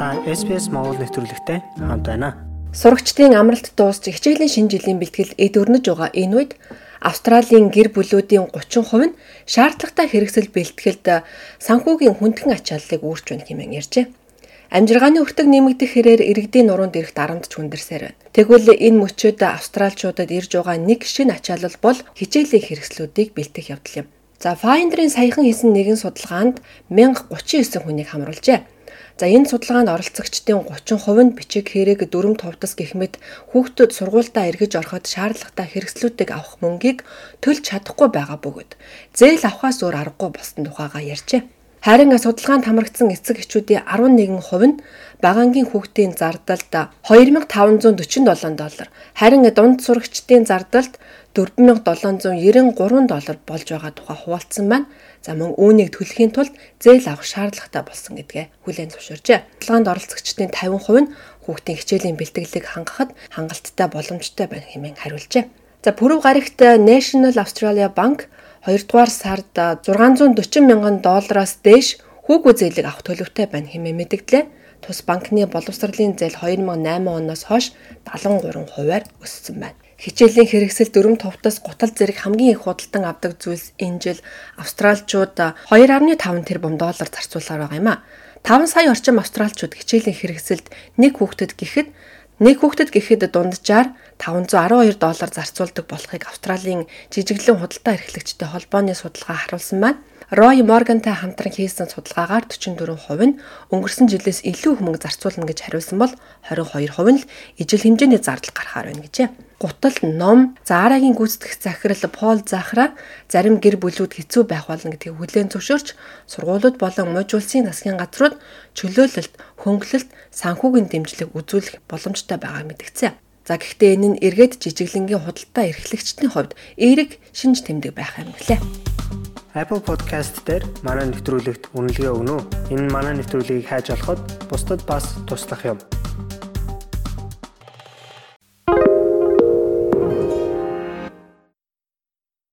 SPS Монгол нэвтрүүлэгтэй хамт байна. Сурагчдын амралт дуусч хичээлийн шинэ жилийн бэлтгэл эд өрнөж байгаа энэ үед Австралийн гэр бүлүүдийн 30% нь шаардлагатай хэрэгсэл бэлтгэлд санхүүгийн хүндхэн ачааллыг үүрч байна хэмээн ярьжээ. Амжиргааны өртөг нэмэгдэх хэрээр иргэдийн нуруунд ирэх дарамтч хүндэрсээр байна. Тэгвэл энэ мөчөд австралчуудад ирж байгаа нэг шинэ ачаалал бол хичээлийн хэрэгслүүдийг бэлтгэх явдал юм. За Finder-ийн саяхан хийсэн нэгэн судалгаанд 1039 хүнийг хамруулжээ. За энэ судалгаанд оролцогчдын 30% нь бичиг хэрэг дүрм товдос гэх мэт хүүхдүүд сургуультай эргэж ороход шаардлагатай хэрэгслүүдийг авах мөнгийг төлж чадахгүй байгаа бөгөөд зээл авахаас өөр аргагүй болсон тухайга ярьжээ. Харин судалгаанд хамрагдсан эцэг эхчүүдийн 11% нь багангийн хүүхдийн зардалд 2547 доллар, харин дунд сурагчдын зардалд 4793 доллар болж байгаа тухай хуваалцсан байна. За мөн үүнийг төлөхийн тулд зээл авах шаардлагатай болсон гэдгээ хүлээн зөвшөөрчээ. Судалгаанд оролцогчдын 50% нь хүүхдийн хичээлийн бэлтгэлийг хангахад хангалттай боломжтой байна хэмээн хариулжээ. За пүрэв гарагт National Australia Bank 2 дугаар сард 640 мянган доллараас дээш хүүгүү зээлийг авах төлөвтэй байна хэмээн мэдгдлээ. Тус банкны боловсролын зээл 2008 оноос хойш 73 хувиар өссөн байна. Хичээлийн хэрэгсэл дөрөв товтоос гутал зэрэг хамгийн их худалдан авдаг зүйлс энэ жил австралчууд 2.5 тэрбум доллар зарцуулаар байгаа юм а. 5 сая орчим австралчууд хичээлийн хэрэгсэлд нэг хүүхдэд гэхэд нэг хүүхдэд гэхэд дунджаар 512 доллар зарцуулдаг болохыг Австралийн жижиглэн худалдаа эрхлэгчтэй холбооны судалгаа харуулсан байна. Рой Моргантай хамтран хийсэн судалгаагаар 44% нь өнгөрсөн жилээс илүү хэмнэг зарцуулна гэж хариулсан бол 22% нь л ижил хэмжээний зардал гарахаар байна гэжээ. Гутал ном, Заарагийн гүйцэтгэх захирал Пол Захра зарим гэр бүлүүд хэцүү байх болно гэдгийг хүлээн зөвшөөрч сургуулиуд болон мужи улсын засгийн газрууд чөлөөлөлт, хөнгөлөлт, санхүүгийн дэмжлэг үзүүлэх боломжтой байгааг мэдгцээ. За гэхдээ энэ нь эргээд жижиглэнгийн худалдаа эрхлэгчдийн хувьд эерэг шинж тэмдэг байх юм гэлээ. Apple Podcast дээр манай нэвтрүүлэгт үнэлгээ өгнө үү? Энэ манай нэвтрүүлгийг хайж олоход бусдад бас туслах юм.